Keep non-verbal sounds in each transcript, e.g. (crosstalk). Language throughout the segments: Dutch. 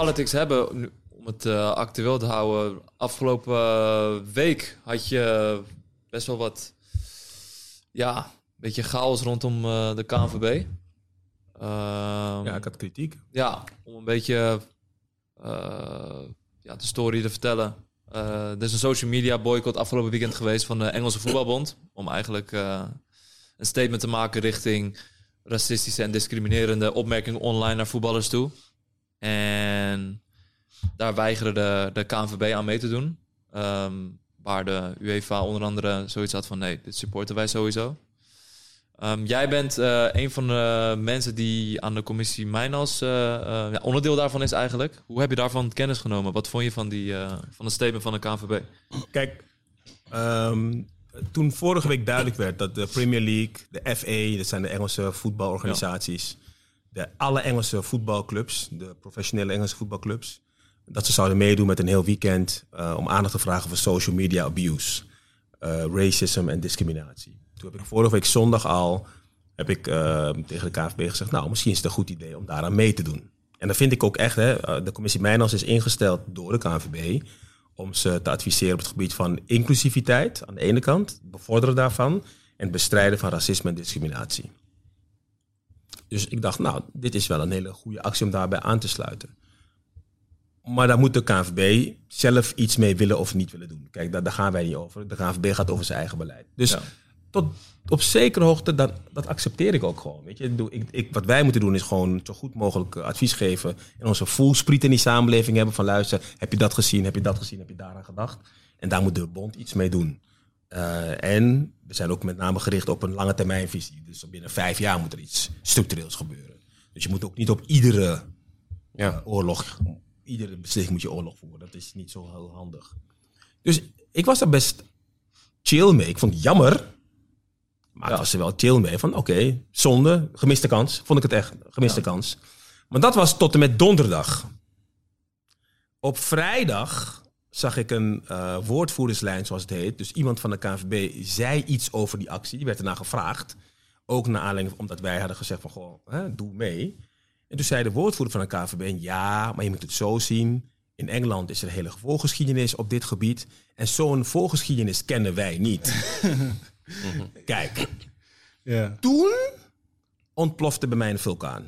politics hebben, om het eh, actueel te houden. Afgelopen eh, week had je best wel wat, ja, een beetje chaos rondom eh, de KNVB. Ehm, Ja, ik had kritiek. ja, om een beetje eh, ja, de story te vertellen. Eh, er is een social media boycott afgelopen weekend geweest van de Engelse Voetbalbond. Om eigenlijk eh, een statement te maken richting racistische en discriminerende opmerkingen online naar voetballers toe. En daar weigerde de, de KNVB aan mee te doen. Ehm, waar de UEFA onder andere zoiets had van nee, dit supporten wij sowieso. Ehm, jij bent eh, een van de mensen die aan de commissie Mijnas eh, ja, onderdeel daarvan is eigenlijk. Hoe heb je daarvan kennis genomen? Wat vond je van, die, van het statement van de KNVB? Kijk, ehm, toen vorige week duidelijk werd dat de Premier League, de FA, dat zijn de Engelse voetbalorganisaties, de, alle Engelse voetbalclubs, de professionele Engelse voetbalclubs, dat ze zouden meedoen met een heel weekend eh, om aandacht te vragen voor social media abuse, eh, racism en discriminatie. Toen heb ik vorige week zondag al heb ik, eh, tegen de KNVB gezegd, nou, misschien is het een goed idee om daaraan mee te doen. En dat vind ik ook echt. Hè, de commissie Mijnals is ingesteld door de KNVB om ze te adviseren op het gebied van inclusiviteit aan de ene kant, bevorderen daarvan en bestrijden van racisme en discriminatie. Dus ik dacht, nou, dit is wel een hele goede actie om daarbij aan te sluiten. Maar daar moet de KNVB zelf iets mee willen of niet willen doen. Kijk, daar, daar gaan wij niet over. De KNVB gaat over zijn eigen beleid. Dus Ja. tot op zekere hoogte, dat, dat accepteer ik ook gewoon. Weet je? Ik, ik, wat wij moeten doen is gewoon zo goed mogelijk eh, advies geven. En onze voelspriet in die samenleving hebben van luister, heb je dat gezien, heb je dat gezien, heb je daaraan gedacht? En daar moet de bond iets mee doen. Eh, en we zijn ook met name gericht op een lange termijnvisie. Dus binnen vijf jaar moet er iets structureels gebeuren. Dus je moet ook niet op iedere Ja. oorlog, iedere beslissing moet je oorlog voeren. Dat is niet zo heel handig. Dus ik was daar best chill mee. Ik vond het jammer. Maar ik was er wel chill mee. Van oké, zonde, gemiste kans. Vond ik het echt, gemiste kans. Maar dat was tot en met donderdag. Op vrijdag zag ik een eh, woordvoerderslijn, zoals het heet. Dus iemand van de KNVB zei iets over die actie. Die werd erna gevraagd. Ook naar aanleiding omdat wij hadden gezegd van, goh, hè, doe mee. En toen zei de woordvoerder van de KNVB, ja, maar je moet het zo zien. In Engeland is er een hele voorgeschiedenis op dit gebied. En zo'n voorgeschiedenis kennen wij niet. (laughs) Kijk, Ja. toen ontplofte bij mij een vulkaan.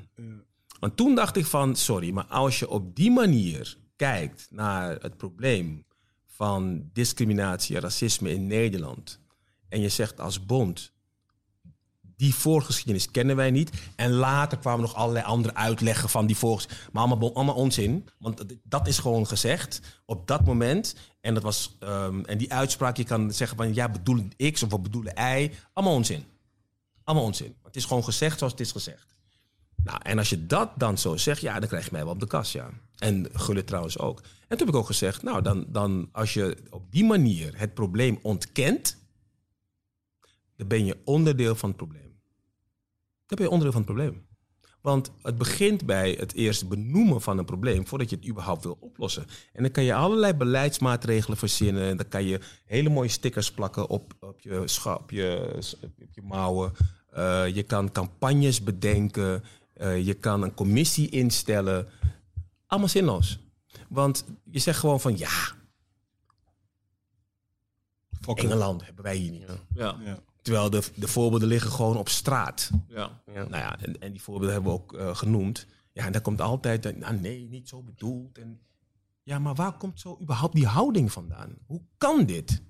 Want toen dacht ik van, sorry, maar als je op die manier kijkt naar het probleem van discriminatie racisme in Nederland. En je zegt als bond, die voorgeschiedenis kennen wij niet. En later kwamen nog allerlei andere uitleggen van die voorgeschiedenis. Maar allemaal, allemaal onzin. Want dat is gewoon gezegd op dat moment. En, dat was, ehm, en die uitspraak, je kan zeggen van ja, bedoelen X of we bedoelen Y. Allemaal onzin. Allemaal onzin. Het is gewoon gezegd zoals het is gezegd. Nou, en als je dat dan zo zegt, ja, dan krijg je mij wel op de kast, ja. En Gullit trouwens ook. En toen heb ik ook gezegd, nou, dan, dan als je op die manier het probleem ontkent, dan ben je onderdeel van het probleem. Dan ben je onderdeel van het probleem. Want het begint bij het eerst benoemen van een probleem voordat je het überhaupt wil oplossen. En dan kan je allerlei beleidsmaatregelen verzinnen. Dan kan je hele mooie stickers plakken op, op, je, scha- op, je, op je mouwen. Eh, je kan campagnes bedenken. Eh, je kan een commissie instellen. Allemaal zinloos. Want je zegt gewoon van ja, Engeland hebben wij hier niet. Ja, Ja. Terwijl de, de voorbeelden liggen gewoon op straat. ja. Nou ja, en, en die voorbeelden hebben we ook eh, genoemd. Ja, en daar komt altijd, eh, nou nee, niet zo bedoeld. En, ja, maar waar komt zo überhaupt die houding vandaan? Hoe kan dit?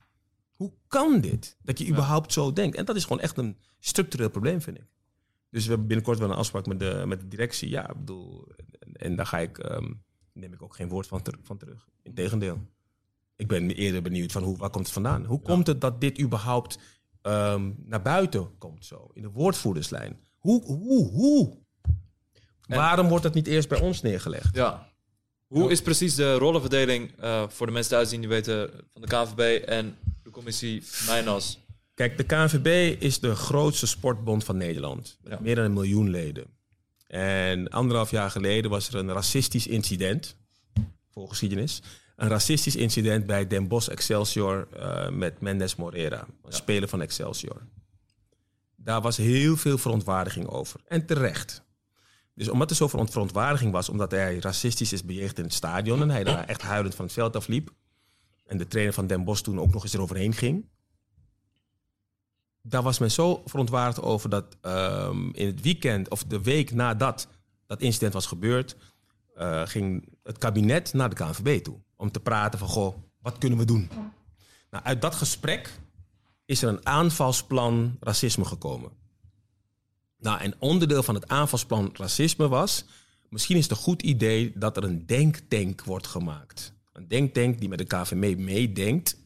Hoe kan dit? Dat je überhaupt zo denkt. En dat is gewoon echt een structureel probleem, vind ik. Dus we hebben binnenkort wel een afspraak met de, met de directie. Ja, ik bedoel, en, en daar ga ik, ehm, neem ik ook geen woord van, ter- van terug. Integendeel. Ik ben eerder benieuwd van hoe, waar komt het vandaan? Hoe komt het dat dit überhaupt ehm, naar buiten komt zo? In de woordvoerderslijn. Hoe, hoe, hoe? Waarom wordt dat niet eerst bij ons neergelegd? Ja. Hoe is precies de rollenverdeling eh, voor de mensen thuis die niet weten van de KNVB en de commissie Mijnas? Kijk, de KNVB is de grootste sportbond van Nederland. Met Ja. meer dan een miljoen leden. En anderhalf jaar geleden was er een racistisch incident, voor geschiedenis. Een racistisch incident bij Den Bosch Excelsior eh, met Mendes Morera, een speler van Excelsior. Daar was heel veel verontwaardiging over. En terecht. Dus omdat er zoveel verontwaardiging was, omdat hij racistisch is bejegend in het stadion en hij daar echt huilend van het veld afliep. En de trainer van Den Bosch toen ook nog eens eroverheen ging. Daar was men zo verontwaardigd over dat ehm, in het weekend of de week nadat dat incident was gebeurd, eh, ging het kabinet naar de KNVB toe. Om te praten van, goh, wat kunnen we doen? Nou, uit dat gesprek is er een aanvalsplan racisme gekomen. Nou, en onderdeel van het aanvalsplan racisme was... misschien is het een goed idee dat er een denktank wordt gemaakt. Een denktank die met de KVM meedenkt...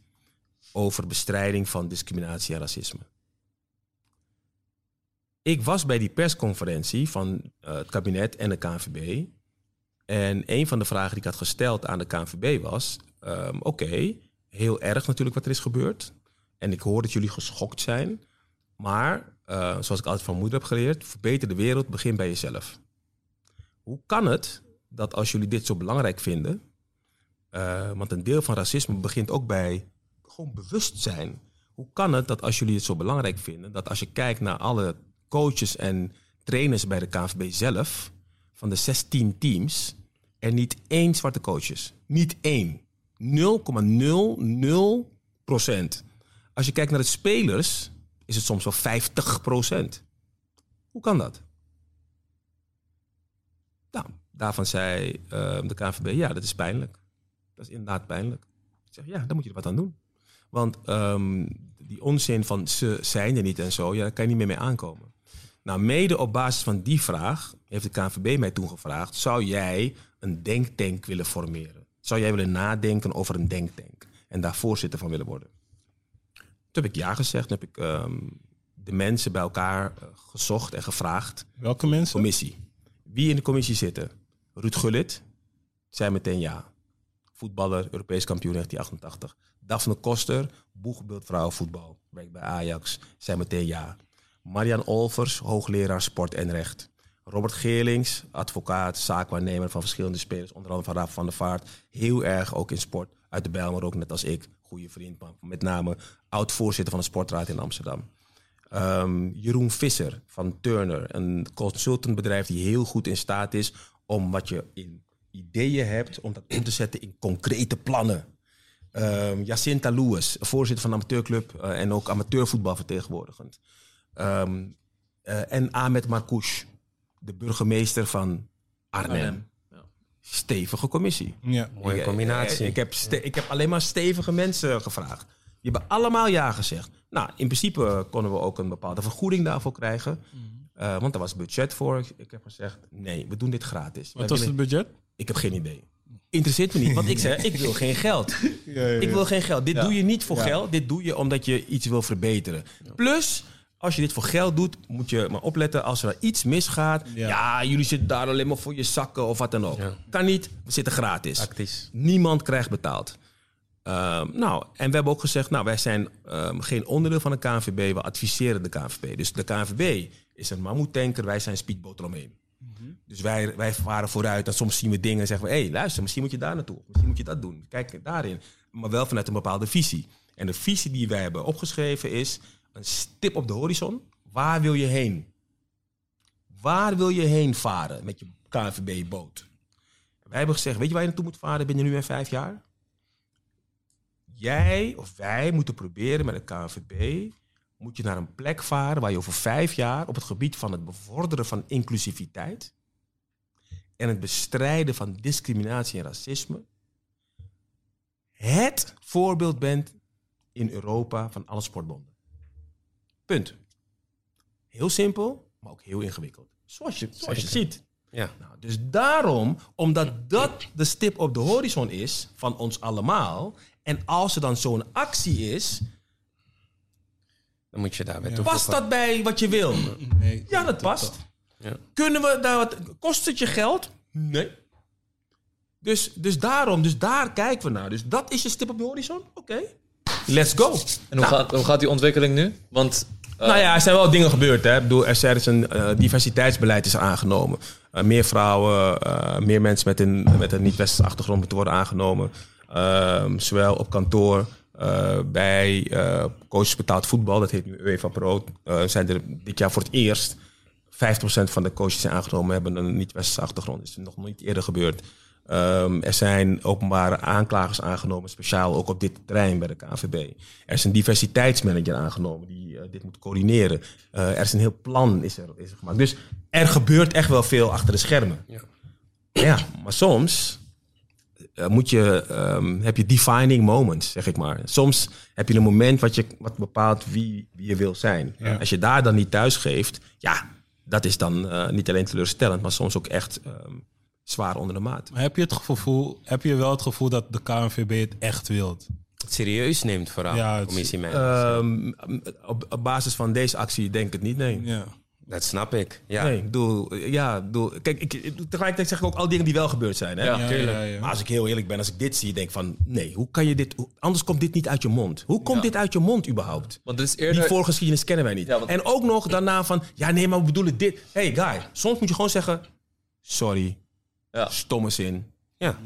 over bestrijding van discriminatie en racisme. Ik was bij die persconferentie van uh, het kabinet en de KNVB. En een van de vragen die ik had gesteld aan de KNVB was... Um, oké, heel erg natuurlijk wat er is gebeurd. En ik hoor dat jullie geschokt zijn. Maar, uh, zoals ik altijd van moeder heb geleerd, verbeter de wereld, begin bij jezelf. Hoe kan het dat als jullie dit zo belangrijk vinden, uh, want een deel van racisme begint ook bij gewoon bewustzijn. Hoe kan het dat als jullie het zo belangrijk vinden, dat als je kijkt naar alle coaches en trainers bij de KNVB zelf, van de 16 teams, er niet één zwarte coach is. Niet één. 0,00 procent. Als je kijkt naar de spelers, is het soms wel 50 procent. Hoe kan dat? Nou, daarvan zei uh, de KNVB, ja, dat is pijnlijk. Dat is inderdaad pijnlijk. Ik zeg, ja, daar moet je er wat aan doen. Want um, die onzin van ze zijn er niet en zo, ja, daar kan je niet meer mee aankomen. Nou, mede op basis van die vraag heeft de KNVB mij toen gevraagd: zou jij een denktank willen formeren? Zou jij willen nadenken over een denktank en daar voorzitter van willen worden? Toen heb ik ja gezegd. Toen heb ik um, de mensen bij elkaar uh, gezocht en gevraagd. Welke mensen? Commissie. Wie in de commissie zitten? Ruud Gullit. Zei meteen ja. Voetballer, Europees kampioen 1988. Daphne Koster, boegbeeld vrouwenvoetbal. Werkt bij Ajax. Zei meteen ja. Marian Olvers, hoogleraar sport en recht. Robert Geerlings, advocaat, zaakwaarnemer van verschillende spelers, onder andere van Raaf van der Vaart. Heel erg ook in sport. Uit de Bijl, maar ook net als ik. Goede vriend, met name oud-voorzitter van de Sportraad in Amsterdam. Um, Jeroen Visser van Turner, een consultantbedrijf die heel goed in staat is om wat je in ideeën hebt, om dat om te zetten in concrete plannen. Um, Jacinta Lewis, voorzitter van de amateurclub uh, en ook amateurvoetbal vertegenwoordigend. Um, uh, en Ahmed Marcouch, de burgemeester van Arnhem. Stevige commissie. Ja, mooie ik, combinatie. Ik, ik, heb ik heb alleen maar stevige mensen gevraagd. Die hebben allemaal ja gezegd. Nou, in principe konden we ook een bepaalde vergoeding daarvoor krijgen. Mm. Uh, want er was budget voor. Ik heb gezegd, nee, we doen dit gratis. Wat was het budget? Ik heb geen idee. Interesseert me niet. Want ik zeg, ik wil geen geld. Ja, ja, ja. Ik wil geen geld. Dit doe je niet voor geld. Dit doe je omdat je iets wil verbeteren. Plus, als je dit voor geld doet, moet je maar opletten als er iets misgaat. Ja, jullie zitten daar alleen maar voor je zakken of wat dan ook. Kan niet, we zitten gratis. Actief. Niemand krijgt betaald. Um, nou, en we hebben ook gezegd, nou, wij zijn um, geen onderdeel van de KNVB, we adviseren de KNVB. Dus de KNVB is een mammoetanker, wij zijn speedboot eromheen. Mm -hmm. Dus wij, wij varen vooruit en soms zien we dingen en zeggen we, hé, hey, luister, misschien moet je daar naartoe, misschien moet je dat doen. Kijk daarin, maar wel vanuit een bepaalde visie. En de visie die wij hebben opgeschreven is een stip op de horizon. Waar wil je heen? Waar wil je heen varen met je KNVB-boot? Wij hebben gezegd, weet je waar je naartoe moet varen binnen nu en vijf jaar? jij of wij moeten proberen met de KNVB, moet je naar een plek varen waar je over vijf jaar op het gebied van het bevorderen van inclusiviteit en het bestrijden van discriminatie en racisme het voorbeeld bent in Europa van alle sportbonden. Punt. Heel simpel, maar ook heel ingewikkeld. Zoals je, zoals je ziet. Ja. Nou, dus daarom, omdat dat de stip op de horizon is van ons allemaal en als er dan zo'n actie is, dan moet je daar weer ja. Past dat bij wat je wil? Nee, ja, dat past. Ja. Kunnen we daar wat. Kost het je geld? Nee. Dus, dus daarom, dus daar kijken we naar. Dus dat is je stip op de horizon? Oké. Okay. Let's go. En hoe, nou. gaat, hoe gaat die ontwikkeling nu? Want. Nou ja, er zijn wel dingen gebeurd. Hè. Ik bedoel, er is een uh, diversiteitsbeleid is aangenomen. Uh, meer vrouwen, meer mensen met een, met een niet-westerse achtergrond moeten worden aangenomen. Um, zowel op kantoor, bij coaches betaald voetbal, dat heet nu UEFA Pro, zijn er dit jaar voor het eerst 50% 50% van de coaches zijn aangenomen hebben een niet-westerse achtergrond. Dat is nog niet eerder gebeurd. Ehm, er zijn openbare aanklagers aangenomen, speciaal ook op dit terrein bij de KNVB. Er is een diversiteitsmanager aangenomen die eh, dit moet coördineren. Eh, er is een heel plan is er, is er gemaakt. Dus er gebeurt echt wel veel achter de schermen. Ja. Ja, maar soms eh, moet je, ehm, heb je defining moments, zeg ik maar. Soms heb je een moment wat, je, wat bepaalt wie, wie je wil zijn. Ja. Als je daar dan niet thuis geeft, ja, dat is dan niet alleen teleurstellend, maar soms ook echt ehm, zwaar onder de maat. Maar heb je het gevoel, heb je wel het gevoel dat de KNVB het echt wilt? Het serieus neemt vooral, Ja, het- commissiemanagers. Ehm, op, op basis van deze actie denk ik het niet, nee. Ja. dat snap ik. Ja. Nee, ik bedoel, ja, bedoel, kijk, ik, ik- tegelijkertijd zeg ik ook al dingen die wel gebeurd zijn. Hè? Ja. Ja, ja, ja. Maar als ik heel eerlijk ben, als ik dit zie, denk ik van, nee, hoe kan je dit, anders komt dit niet uit je mond. Hoe komt Ja. dit uit je mond überhaupt? Want is Die eerder... voorgeschiedenis kennen wij niet. Ja, want- En ook nog daarna van, ja nee, maar we bedoelen dit. hey guy, soms moet je gewoon zeggen, sorry, Ja. stomme zin. Ja.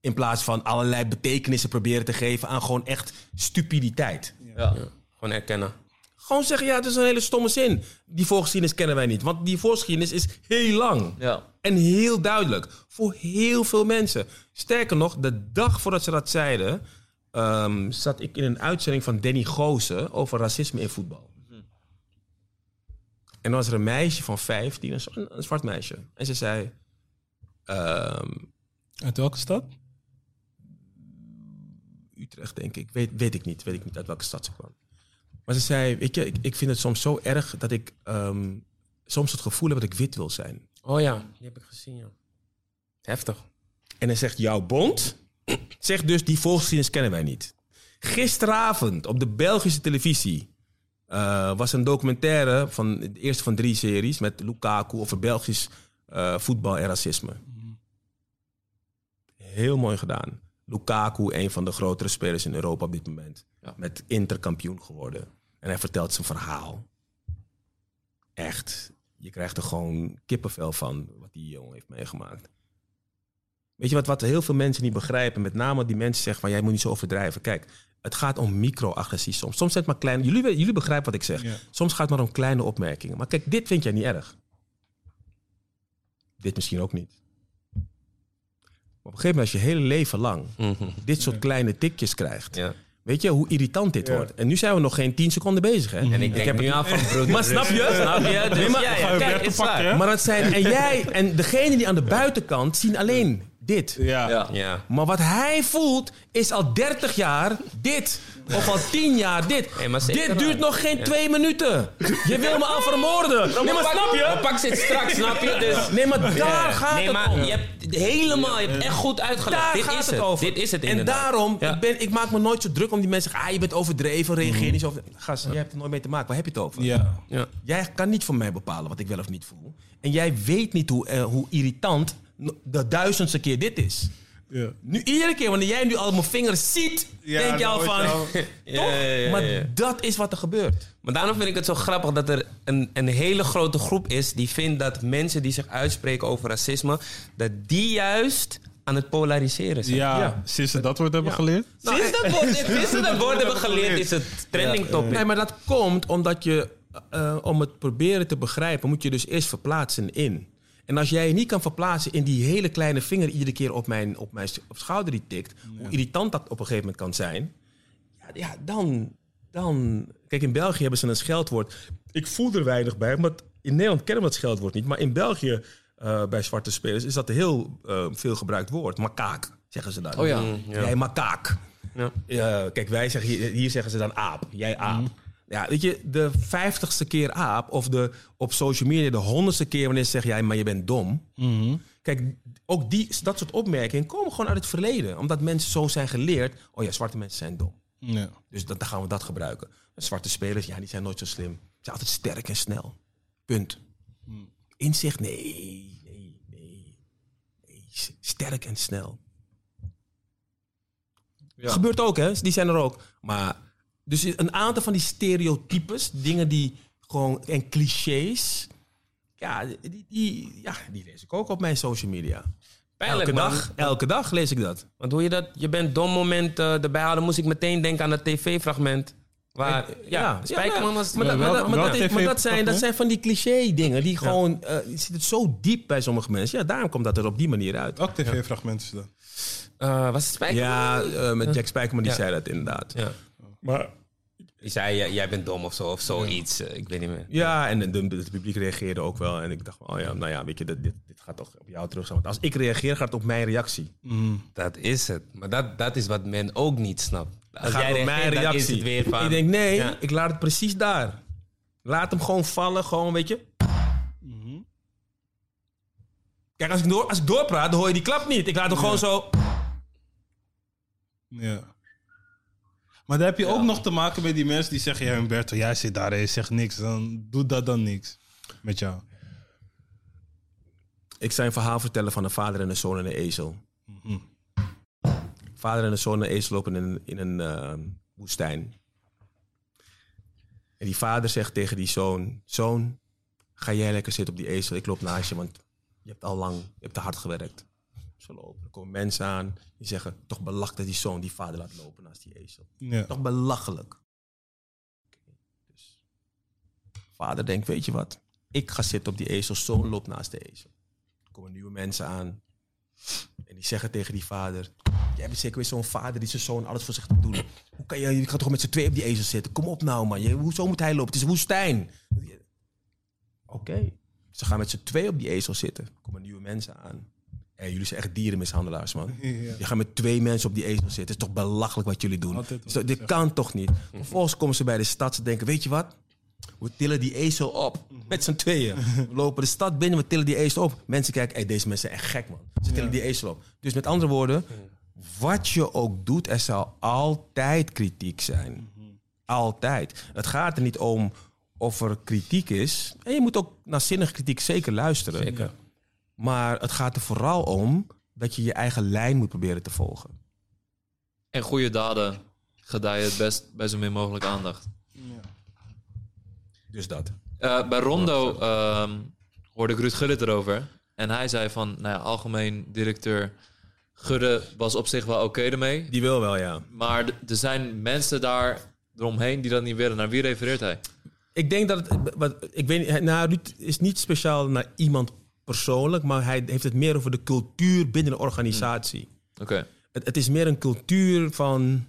In plaats van allerlei betekenissen proberen te geven aan gewoon echt stupiditeit. Ja. Gewoon erkennen. Gewoon zeggen, ja, het is een hele stomme zin. Die voorgeschiedenis kennen wij niet. Want die voorgeschiedenis is heel lang. Ja. En heel duidelijk. Voor heel veel mensen. Sterker nog, de dag voordat ze dat zeiden... ehm, zat ik in een uitzending van Danny Goosen over racisme in voetbal. En dan was er een meisje van 15, een, een, een zwart meisje. En ze zei... ehm, Uit welke stad? Utrecht, denk ik. Weet, weet ik niet. Weet ik niet uit welke stad ze kwam. Maar ze zei, weet je, ik, ik vind het soms zo erg dat ik ehm, soms het gevoel heb dat ik wit wil zijn. Oh ja, die heb ik gezien, ja. Heftig. En dan zegt jouw bond, (clears throat) zegt dus die volksgeschiedenis kennen wij niet. Gisteravond op de Belgische televisie eh, was een documentaire van de eerste van drie series met Lukaku over Belgisch eh, voetbal en racisme. Heel mooi gedaan. Lukaku, een van de grotere spelers in Europa op dit moment. Ja. Met interkampioen geworden. En hij vertelt zijn verhaal. Echt. Je krijgt er gewoon kippenvel van wat die jongen heeft meegemaakt. Weet je wat, wat heel veel mensen niet begrijpen? Met name die mensen zeggen van jij moet niet zo overdrijven. Kijk, het gaat om microagressie soms. Soms zijn het maar kleine... Jullie, jullie begrijpen wat ik zeg. Ja. Soms gaat het maar om kleine opmerkingen. Maar kijk, dit vind jij niet erg. Dit misschien ook niet. Maar op een gegeven moment, als je hele leven lang dit soort kleine tikjes krijgt. Ja. Weet je hoe irritant dit wordt? En nu zijn we nog geen 10 seconden bezig. Hè? En ik denk heb nu aan van brood. (laughs) Maar snap je? Snap je? Dus Nee, maar- ja, ja, kijk, pakken? Maar dat zijn. En jij en degene die aan de buitenkant zien alleen dit. Ja. Ja. Ja. Maar wat hij voelt is al 30 jaar dit. Of al 10 jaar dit. Dit duurt nog geen twee minuten. Je wil me al vermoorden. Nee, maar snap je? pak zit straks, snap je? Dus... Nee, maar daar gaat Nee, het om. je hebt helemaal, je hebt echt goed uitgelegd. Daar Dit gaat is het over. Dit is het en daarom, Ja. ik, ben, ik maak me nooit zo druk om die mensen zeggen... Ah, je bent overdreven, reageer niet zo. Gast, jij hebt er nooit mee te maken. Waar heb je het over? Ja. Ja. Jij kan niet voor mij bepalen wat ik wel of niet voel. En jij weet niet hoe, eh, hoe irritant de duizendste keer dit is. Ja. Nu, iedere keer wanneer jij nu al mijn vingers ziet, Ja, denk je al van... Toch? (laughs) Ja, ja, ja, Maar ja. dat is wat er gebeurt. Maar daarom vind ik het zo grappig dat er een, een hele grote groep is die vindt dat mensen die zich uitspreken over racisme, dat die juist aan het polariseren zijn. Ja, Ja. sinds ze dat woord hebben geleerd. Sinds dat woord, sinds (laughs) ze dat woord hebben geleerd, is het trending topic. Nee, maar dat komt omdat je, eh, om het proberen te begrijpen, moet je dus eerst verplaatsen in. En als jij je niet kan verplaatsen in die hele kleine vinger iedere keer op mijn, op mijn op schouder die tikt, hoe irritant dat op een gegeven moment kan zijn, ja, ja dan, dan. Kijk, in België hebben ze een scheldwoord. Ik voel er weinig bij, maar in Nederland kennen we dat scheldwoord niet. Maar in België, eh, bij zwarte spelers, is dat een heel eh, veel gebruikt woord. Makaak, zeggen ze dan. Oh ja. Mm, ja. Jij makaak. Ja. Ja, kijk, wij zeggen hier, hier zeggen ze dan aap. Jij aap. Ja, weet je, de vijftigste keer aap of de, op social media de honderdste keer wanneer ze zeggen jij, maar je bent dom. Kijk, ook die, dat soort opmerkingen komen gewoon uit het verleden. Omdat mensen zo zijn geleerd, oh ja, zwarte mensen zijn dom. Ja. Dus dan, dan gaan we dat gebruiken. Zwarte spelers, ja, die zijn nooit zo slim. Ze zijn altijd sterk en snel. Punt. Inzicht, nee, nee, nee. nee. Sterk en snel. Ja. Gebeurt ook, hè? Die zijn er ook. Maar, dus een aantal van die stereotypes, dingen die gewoon, en clichés, ja, die, die, ja, die lees ik ook op mijn social media. Pijnlijk, elke man. dag, elke dag lees ik dat. Want hoe je dat, je bent dom moment eh, erbij halen, moest ik meteen denken aan dat tv-fragment. Waar, ja, Spijkerman was... Maar, dat- maar, dat- maar, maar zijn, dat zijn van die cliché dingen die gewoon... eh die zitten zo diep bij sommige mensen. Ja, daarom komt dat er op die manier uit. Welk tv-fragment is dat? Eh, was het Spijkerman? Ja, eh, met Jack Spijkerman die Ja. zei dat inderdaad. Ja. Maar Die zei, jij- jij bent dom of zo, of zoiets. eh, ik weet niet meer. Ja, en de- de- het publiek reageerde ook wel. En ik dacht, van, oh ja, nou ja, weet je, dit, dit, dit gaat toch op jou terug. Want als ik reageer, gaat het op mijn reactie. Dat is het. Maar dat, dat is wat men ook niet snapt. Als gaat jij reageert, mijn dan reactie. is het weer van... Ik denk, nee, Ja. ik laat het precies daar. Laat hem gewoon vallen, gewoon, weet je. Kijk, als ik, door, als ik doorpraat, dan hoor je die klap niet. Ik laat hem gewoon zo... Ja. Maar dan heb je ook nog te maken met die mensen die zeggen... Ja, Humberto, jij zit daar en je zegt niks. Dan doet dat dan niks met jou. Ik zou een verhaal vertellen van een vader en een zoon en een ezel. Vader en een zoon en een ezel lopen in een, in een eh, woestijn. En die vader zegt tegen die zoon... Zoon, ga jij lekker zitten op die ezel. Ik loop naast je, want je hebt al lang, je hebt te hard gewerkt. Ze lopen. Er komen mensen aan die zeggen... Toch belachelijk dat die zoon die vader laat lopen naast die ezel. Ja. Toch belachelijk. Dus vader denkt, weet je wat? Ik ga zitten op die ezel, zoon loopt naast de ezel. Er komen nieuwe mensen aan. En die zeggen tegen die vader... Jij bent zeker weer zo'n vader die zijn zoon alles voor zich te doen. Hoe kan je, je gaat toch met z'n twee op die ezel zitten? Kom op nou man, je, hoezo moet hij lopen? Het is een woestijn. Oké. Ze gaan met z'n twee op die ezel zitten. Er komen nieuwe mensen aan. Jullie zijn echt dierenmishandelaars, man. (laughs) Je gaat met twee mensen op die ezel zitten. Het is toch belachelijk wat jullie doen. Altijd wat Zo, dit kan toch niet? Vervolgens komen ze bij de stad. Ze denken, weet je wat? We tillen die ezel op. Met z'n tweeën. (laughs) We lopen de stad binnen, we tillen die ezel op. Mensen kijken, hey, deze mensen zijn echt gek, man. Ze tillen die ezel op. Dus met andere woorden, wat je ook doet, er zal altijd kritiek zijn. Altijd. Het gaat er niet om of er kritiek is. En je moet ook naar zinnige kritiek zeker luisteren. Zeker. Maar het gaat er vooral om dat je je eigen lijn moet proberen te volgen. En goede daden gedijen het best bij zo min mogelijk aandacht. Dus dat. Eh, bij Rondo ehm, hoorde ik Ruud Gullit erover. En hij zei van, nou ja, algemeen directeur Gudde was op zich wel oké ermee. Die wil wel, ja. Maar er zijn mensen daar eromheen die dat niet willen. Naar wie refereert hij? Ik denk dat het. Wat, ik weet niet, nou, Ruud is niet speciaal naar iemand persoonlijk, maar hij heeft het meer over de cultuur binnen de organisatie. Oké, Het, het is meer een cultuur van.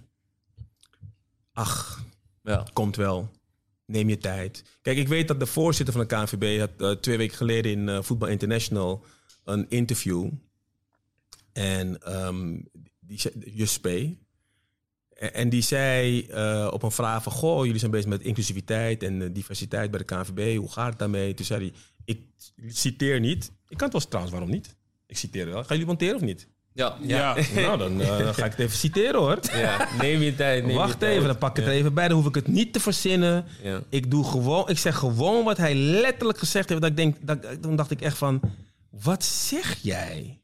Ach, ja. komt wel. Neem je tijd. Kijk, ik weet dat de voorzitter van de KNVB had eh, twee weken geleden in eh, Voetbal International een interview. En ehm die P. En- die zei eh, op een vraag van... Goh, jullie zijn bezig met inclusiviteit en eh, diversiteit bij de KNVB. Hoe gaat het daarmee? Toen zei hij, ik citeer niet. Ik kan het wel trouwens, waarom niet? Ik citeer wel. Gaan jullie monteren of niet? Ja, Ja. nou, dan, eh, dan (laughs) ga ik het even citeren hoor. Ja, neem je tijd. neem je Wacht tijd. even, dan pak ik het even bij. Dan hoef ik het niet te verzinnen. Ja. Ik, doe gewoon, ik zeg gewoon wat hij letterlijk gezegd heeft. Dat ik denk, dat, toen dacht ik echt van, wat zeg jij?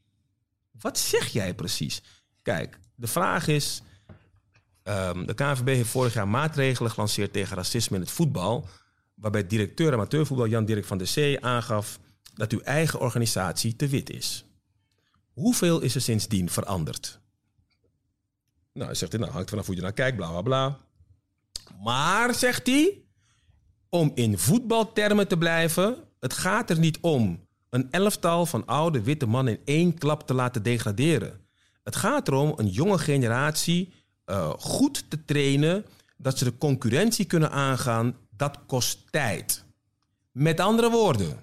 Wat zeg jij precies? Kijk, de vraag is, ehm, de KNVB heeft vorig jaar maatregelen gelanceerd tegen racisme in het voetbal. Waarbij directeur amateurvoetbal Jan-Dirk van der Zee aangaf dat uw eigen organisatie te wit is. Hoeveel is er sindsdien veranderd? Nou, hij zegt nou, hangt vanaf hoe je naar kijkt, bla bla bla. Maar, zegt hij, om in voetbaltermen te blijven, het gaat er niet om een elftal van oude witte mannen in één klap te laten degraderen. Het gaat erom een jonge generatie eh, goed te trainen, dat ze de concurrentie kunnen aangaan. Dat kost tijd. Met andere woorden,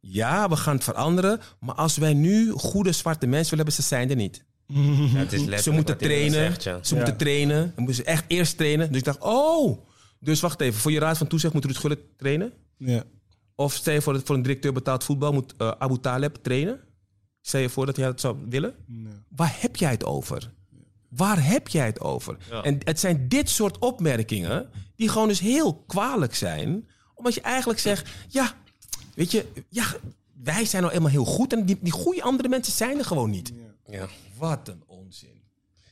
ja, we gaan het veranderen, maar als wij nu goede zwarte mensen willen hebben, ze zijn er niet. (laughs) Ja, het is letterlijk Ze moeten trainen. zegt, ja. Ze moeten trainen. Dan moeten ze echt eerst trainen. Dus ik dacht, oh. Dus wacht even. Voor je raad van toezicht moet Ruud Gullit trainen? Ja. Of stel je voor dat voor een directeur betaald voetbal moet eh, Abu Taleb trainen? Stel je voor dat hij dat zou willen? Waar heb jij het over? Waar heb jij het over? Ja. En het zijn dit soort opmerkingen die gewoon dus heel kwalijk zijn. Omdat je eigenlijk zegt, ja, weet je, ja, wij zijn nou eenmaal heel goed. En die, die goede andere mensen zijn er gewoon niet. Ja. Wat een.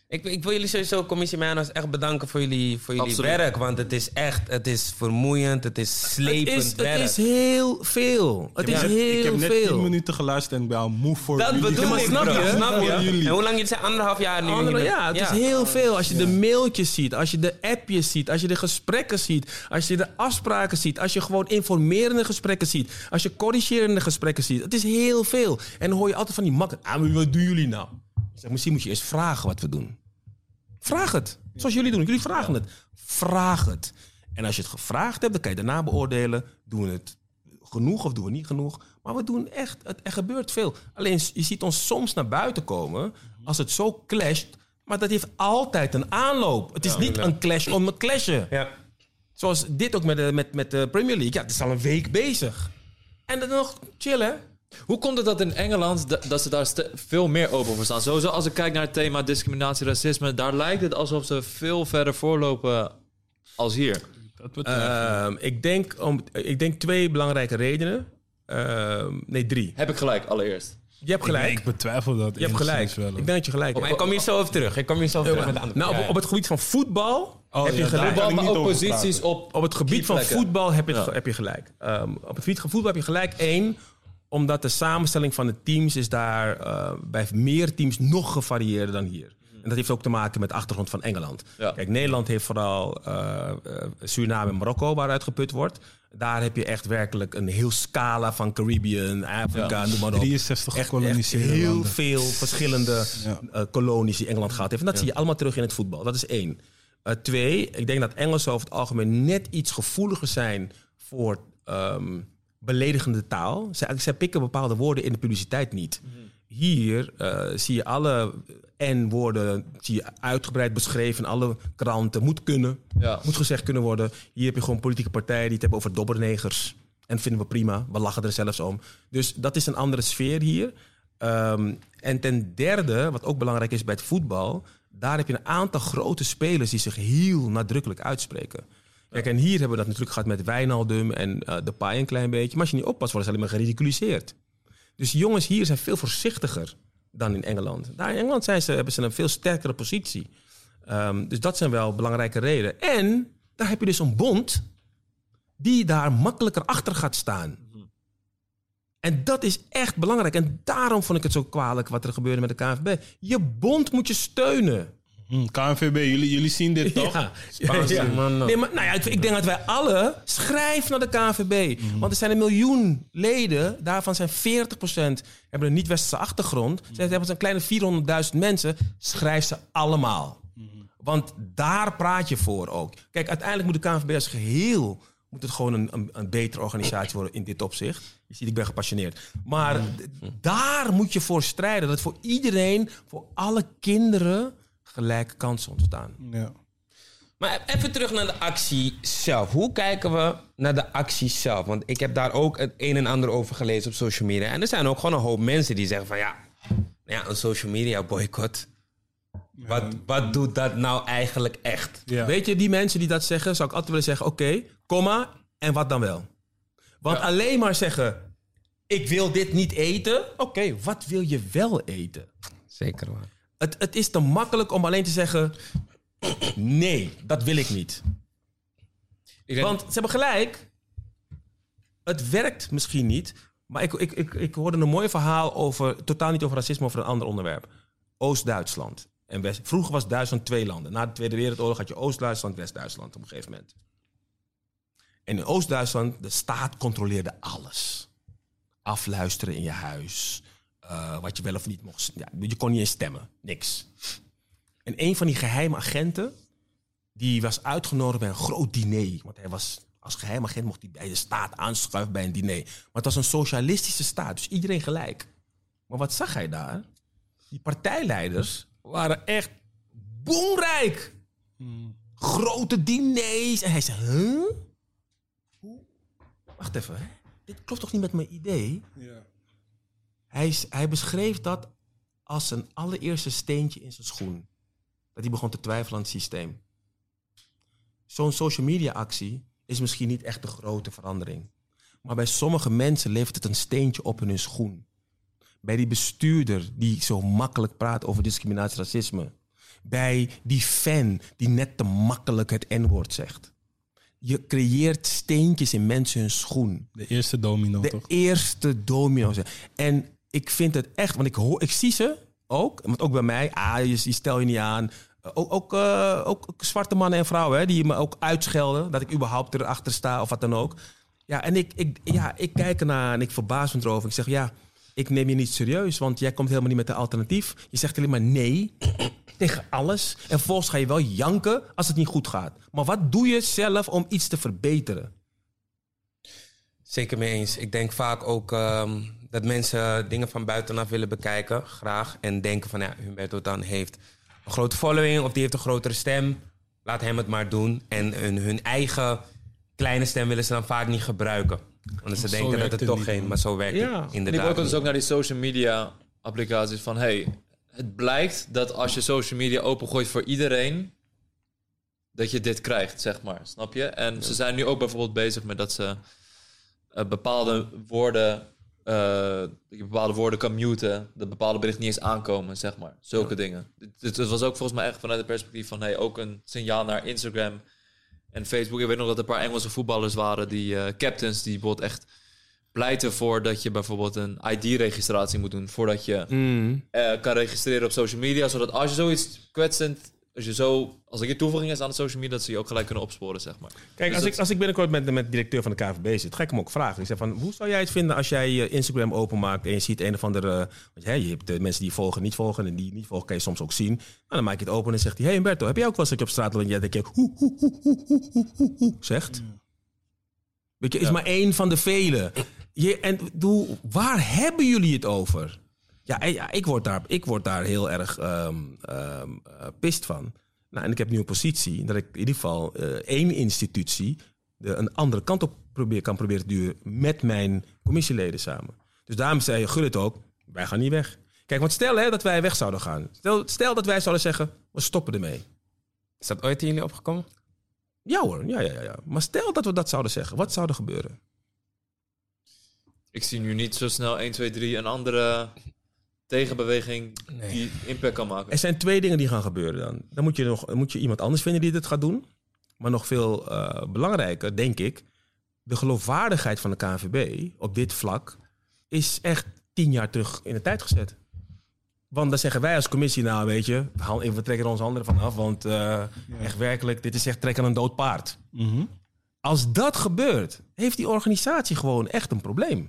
Ik, ik wil jullie sowieso, commissie Mijners, echt bedanken voor jullie, voor jullie Absoluut. werk. Want het is echt, het is vermoeiend, het is Het slepend is, werk. het is heel veel. Het is Ik heb net- heel ik heb net veel. 10 minuten geluisterd en ik ben al moe voor dat jullie. bedoel ik, snap bro. je? Snap je? Voor jullie. En hoe lang jullie zijn? Anderhalf jaar nu? Ja, het is heel veel. Als je de mailtjes ziet, als je de appjes ziet, als je de gesprekken ziet, als je de afspraken ziet, als je gewoon informerende gesprekken ziet, als je corrigerende gesprekken ziet. Het is heel veel. En dan hoor je altijd van die makken. Ah, maar wat doen jullie nou? Zeg, misschien moet je eerst vragen wat we doen. Vraag het. Zoals jullie doen. Jullie vragen het. Vraag het. En als je het gevraagd hebt, dan kan je daarna beoordelen. Doen we het genoeg of doen we niet genoeg? Maar we doen echt, het, er gebeurt veel. Alleen je ziet ons soms naar buiten komen als het zo clasht. Maar dat heeft altijd een aanloop. Het is niet een clash om een clashen. Ja. Zoals dit ook met de, met, met de Premier League. Ja, het is al een week bezig. En dan nog chillen. Hoe komt het dat in Engeland dat, dat ze daar veel meer open voor staan? Sowieso als ik kijk naar het thema discriminatie, racisme, daar lijkt het alsof ze veel verder voorlopen als hier. Dat betreft. Ehm, ik, denk om, ik denk twee belangrijke redenen. Ehm, nee, drie. Heb ik gelijk, allereerst. Je hebt gelijk. ik betwijfel dat je hebt gelijk. wel. Ik denk dat je gelijk Maar hebt. ik kom hier zo over terug. Ik kom hier zo over terug met de andere. Nou, op, het gebied van voetbal Oh, heb je gelijk. maar niet ook posities op... Op het gebied van voetbal heb je, Ja. heb je gelijk. Ehm, op het gebied van voetbal heb je gelijk. Eén, omdat de samenstelling van de teams is daar eh, bij meer teams nog gevarieerder dan hier. En dat heeft ook te maken met de achtergrond van Engeland. Ja. Kijk, Nederland heeft vooral eh, eh, Suriname en Marokko waaruit geput wordt. Daar heb je echt werkelijk een heel scala van Caribbean, Afrika, Ja. noem maar op. 63 Echt, echt gekoloniseerde heel landen. veel verschillende Ja. kolonies die Engeland gehad heeft. En dat zie je allemaal terug in het voetbal. Dat is één. Eh, twee, ik denk dat Engelsen over het algemeen net iets gevoeliger zijn voor ehm, beledigende taal. Zij, zij pikken bepaalde woorden in de publiciteit niet. Hier eh, zie je alle N-woorden zie je uitgebreid beschreven in alle kranten. Moet kunnen, Ja. moet gezegd kunnen worden. Hier heb je gewoon politieke partijen die het hebben over dobbernegers. En vinden we prima. We lachen er zelfs om. Dus dat is een andere sfeer hier. Ehm, en ten derde, wat ook belangrijk is bij het voetbal... daar heb je een aantal grote spelers die zich heel nadrukkelijk uitspreken. Kijk, en hier hebben we dat natuurlijk gehad met Wijnaldum en eh de Pai een klein beetje. Maar als je niet oppast, worden ze alleen maar geridiculiseerd. Dus jongens hier zijn veel voorzichtiger dan in Engeland. Daar in Engeland zijn ze, hebben ze een veel sterkere positie. Ehm, dus dat zijn wel belangrijke redenen. En daar heb je dus een bond die daar makkelijker achter gaat staan. En dat is echt belangrijk. En daarom vond ik het zo kwalijk wat er gebeurde met de KNVB. Je bond moet je steunen. Hm, KNVB, jullie, jullie zien dit (laughs) toch? Ja. Spaanse Ja. mannen. Nee, maar nou ja, ik, ik denk dat wij alle schrijven naar de KNVB. Want er zijn een miljoen leden. Daarvan zijn 40% hebben een niet-westerse achtergrond. Ze hebben een kleine 400.000 mensen. Schrijf ze allemaal. Want daar praat je voor ook. Kijk, uiteindelijk moet de KNVB als geheel... moet het gewoon een, een, een betere organisatie worden in dit opzicht. Je ziet, ik ben gepassioneerd. Maar daar moet je voor strijden. Dat voor iedereen, voor alle kinderen... gelijke kansen ontstaan. Ja. Maar even terug naar de actie zelf. Hoe kijken we naar de actie zelf? Want ik heb daar ook het een en ander over gelezen op social media. En er zijn ook gewoon een hoop mensen die zeggen van ja, ja een social media boycott. Wat, wat doet dat nou eigenlijk echt? Ja. Weet je, die mensen die dat zeggen, zou ik altijd willen zeggen: oké, komma, en wat dan wel? Want alleen maar zeggen: ik wil dit niet eten. Oké, wat wil je wel eten? Zeker waar. Het, het is te makkelijk om alleen te zeggen: nee, dat wil ik niet. Ik Want ze hebben gelijk. Het werkt misschien niet. Maar ik, ik, ik, ik hoorde een mooi verhaal over, totaal niet over racisme, over een ander onderwerp. Oost-Duitsland. En West, vroeger was Duitsland twee landen. Na de Tweede Wereldoorlog had je Oost-Duitsland, West-Duitsland op een gegeven moment. En in Oost-Duitsland, de staat controleerde alles. Afluisteren in je huis. Eh, wat je wel of niet mocht. Ja, je kon niet eens stemmen. Niks. En een van die geheime agenten, die was uitgenodigd bij een groot diner. Want hij was als geheime agent mocht hij bij de staat aanschuiven bij een diner. Maar het was een socialistische staat, dus iedereen gelijk. Maar wat zag hij daar? Die partijleiders waren echt boemrijk. Grote diners. En hij zei, huh? Wacht even, dit klopt toch niet met mijn idee? Hij, hij beschreef dat als een allereerste steentje in zijn schoen. Dat hij begon te twijfelen aan het systeem. Zo'n social media actie is misschien niet echt de grote verandering. Maar bij sommige mensen levert het een steentje op in hun schoen. Bij die bestuurder die zo makkelijk praat over discriminatie, racisme. bij die fan die net te makkelijk het N-woord zegt. Je creëert steentjes in mensen hun schoen. De eerste domino, De toch? eerste domino. En ik vind het echt, want ik, hoor, ik zie ze ook, want ook bij mij, ah, je, stel je niet aan. Ook, ook, eh, ook zwarte mannen en vrouwen hè, die me ook uitschelden, dat ik überhaupt erachter sta of wat dan ook. Ja, en ik, ik, ja, ik kijk ernaar en ik verbaas me erover. Ik zeg, ja, ik neem je niet serieus, want jij komt helemaal niet met een alternatief. Je zegt alleen maar nee (coughs) tegen alles. En vervolgens ga je wel janken als het niet goed gaat. Maar wat doe je zelf om iets te verbeteren? Zeker mee eens. Ik denk vaak ook ehm, dat mensen dingen van buitenaf willen bekijken, graag. En denken van, ja, Humberto dan heeft een grote following of die heeft een grotere stem. Laat hem het maar doen. En hun, hun eigen kleine stem willen ze dan vaak niet gebruiken. Want ze Zo denken dat het het toch geen... Maar zo werkt Ja. het En ik inderdaad ook dus ook naar die social media applicaties van... hey, het blijkt dat als je social media opengooit voor iedereen... dat je dit krijgt, zeg maar. Snap je? En ze zijn nu ook bijvoorbeeld bezig met dat ze eh, bepaalde woorden... eh, dat je bepaalde woorden kan muten, dat bepaalde berichten niet eens aankomen, zeg maar. Zulke dingen. Het, het was ook volgens mij echt vanuit het perspectief van... Hey, ook een signaal naar Instagram en Facebook. Ik weet nog dat er een paar Engelse voetballers waren, die eh, captains, die bijvoorbeeld echt pleiten voor dat je bijvoorbeeld een ID-registratie moet doen voordat je eh, kan registreren op social media, zodat als je zoiets kwetsend, als je zo, als er je toevoeging is aan de social media, dat ze je ook gelijk kunnen opsporen, zeg maar. Kijk, Dus als, dat- ik, als ik binnenkort met, met de directeur van de KVB zit, ga ik hem ook vragen. Ik zeg van, hoe zou jij het vinden als jij je Instagram openmaakt en je ziet een of andere... Want hè, je hebt de mensen die volgen, niet volgen en die niet volgen, kan je soms ook zien. Nou, dan maak je het open en zegt hij, hey Humberto, heb jij ook wel eens dat je op straat loopt en jij denkt, je, hoe, hoe, hoe, hoe, hoe, hoe, hoe, hoe, zegt? Weet je, is Ja. maar één van de vele. Je, en doe, waar hebben jullie het over? Ja, ja ik, word daar, ik word daar heel erg ehm ehm, eh, pist van. Nou, en ik heb nu een positie dat ik in ieder geval eh, één institutie de, een andere kant op probeer, kan proberen te duwen met mijn commissieleden samen. Dus daarom zei je Gullit ook, wij gaan niet weg. Kijk, want stel hè, dat wij weg zouden gaan. Stel, stel dat wij zouden zeggen, we stoppen ermee. Is dat ooit in jullie opgekomen? Ja hoor, ja, ja, ja, ja. Maar stel dat we dat zouden zeggen, wat zou er gebeuren? Ik zie nu niet zo snel 1, 2, 3 een andere tegenbeweging Nee. die impact kan maken. Er zijn twee dingen die gaan gebeuren dan. Dan moet je, nog, moet je iemand anders vinden die dit gaat doen. Maar nog veel eh, belangrijker, denk ik, de geloofwaardigheid van de KNVB op dit vlak is echt tien jaar terug in de tijd gezet. Want dan zeggen wij als commissie, nou weet je, we trekken er onze handen van af, want eh, echt werkelijk, dit is echt trekken aan een dood paard. Mhm. Als dat gebeurt, heeft die organisatie gewoon echt een probleem.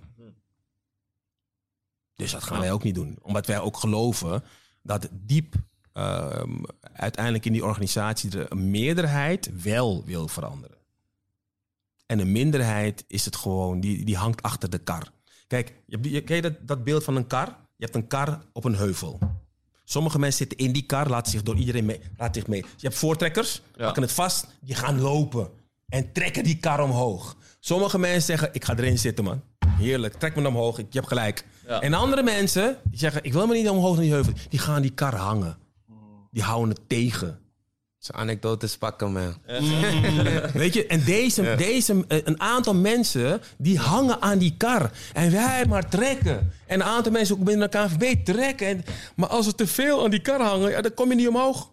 Dus dat gaan wij ook niet doen. Omdat wij ook geloven dat diep ehm, uiteindelijk in die organisatie de meerderheid wel wil veranderen. En een minderheid is het gewoon, die, die hangt achter de kar. Kijk, je, je, ken je dat, dat beeld van een kar? Je hebt een kar op een heuvel. Sommige mensen zitten in die kar, laten zich door iedereen mee. Laten zich mee. Je hebt voortrekkers, Ja. pakken het vast, die gaan lopen en trekken die kar omhoog. Sommige mensen zeggen, ik ga erin zitten man. Heerlijk, trek me omhoog, ik, je hebt gelijk. Ja. En andere mensen, die zeggen, ik wil me niet omhoog naar die heuvel. Die gaan die kar hangen. Die houden het tegen. Zo'n anekdotes pakken, man. Weet je, en deze, deze, eh, een aantal mensen die hangen aan die kar. En wij maar trekken. En een aantal mensen ook binnen de KNVB trekken. En, maar als er te veel aan die kar hangen, ja, dan kom je niet omhoog.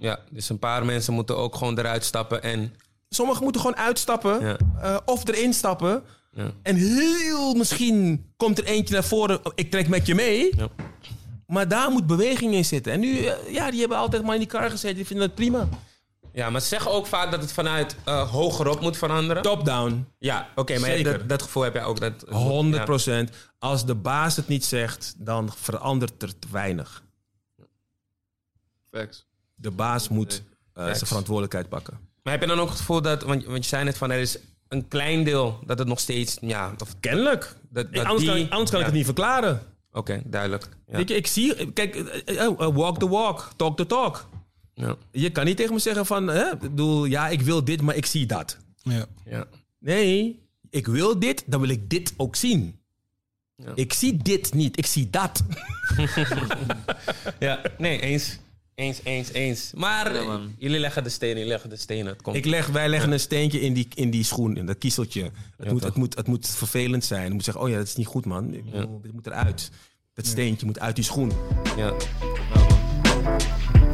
Ja, dus een paar mensen moeten ook gewoon eruit stappen en... Sommigen moeten gewoon uitstappen Ja. eh, of erin stappen. Ja. En heel misschien komt er eentje naar voren. oh, Ik trek met je mee. Ja. Maar daar moet beweging in zitten. En nu, eh, ja, die hebben altijd maar in die kar gezeten. Die vinden het prima. Ja, maar ze zeggen ook vaak dat het vanuit eh, hogerop moet veranderen. Top-down. Ja, oké, maar Zeker. dat, dat gevoel heb jij ook. Dat, 100 procent. Als de baas het niet zegt, dan verandert er te weinig. Facts. De baas moet eh, zijn verantwoordelijkheid pakken. Maar heb je dan ook het gevoel dat, want, want je zei net van er is een klein deel dat het nog steeds, ja, of, Kennelijk. dat, dat anders kan, die- ik- anders kan ik het niet verklaren. Oké, duidelijk. Ja. Weet je, ik zie... Kijk, eh, eh, eh, walk the walk, talk the talk. Ja. Je kan niet tegen me zeggen van... Hè, bedoel, ja, ik wil dit, maar ik zie dat. Ja. Ja. Nee, ik wil dit, dan wil ik dit ook zien. Ja. Ik zie dit niet, ik zie dat. (laughs) ja, nee, eens. Eens, eens, eens. Maar Ja, jullie leggen de stenen, jullie leggen de stenen. Het komt. Ik leg, wij leggen een steentje in die, in die schoen, in dat kiezeltje. Het, moet, toch. het, moet, het moet vervelend zijn. Je moet zeggen, oh ja, dat is niet goed, man. Dit moet eruit. Dat steentje moet uit die schoen. ja. Ja, man.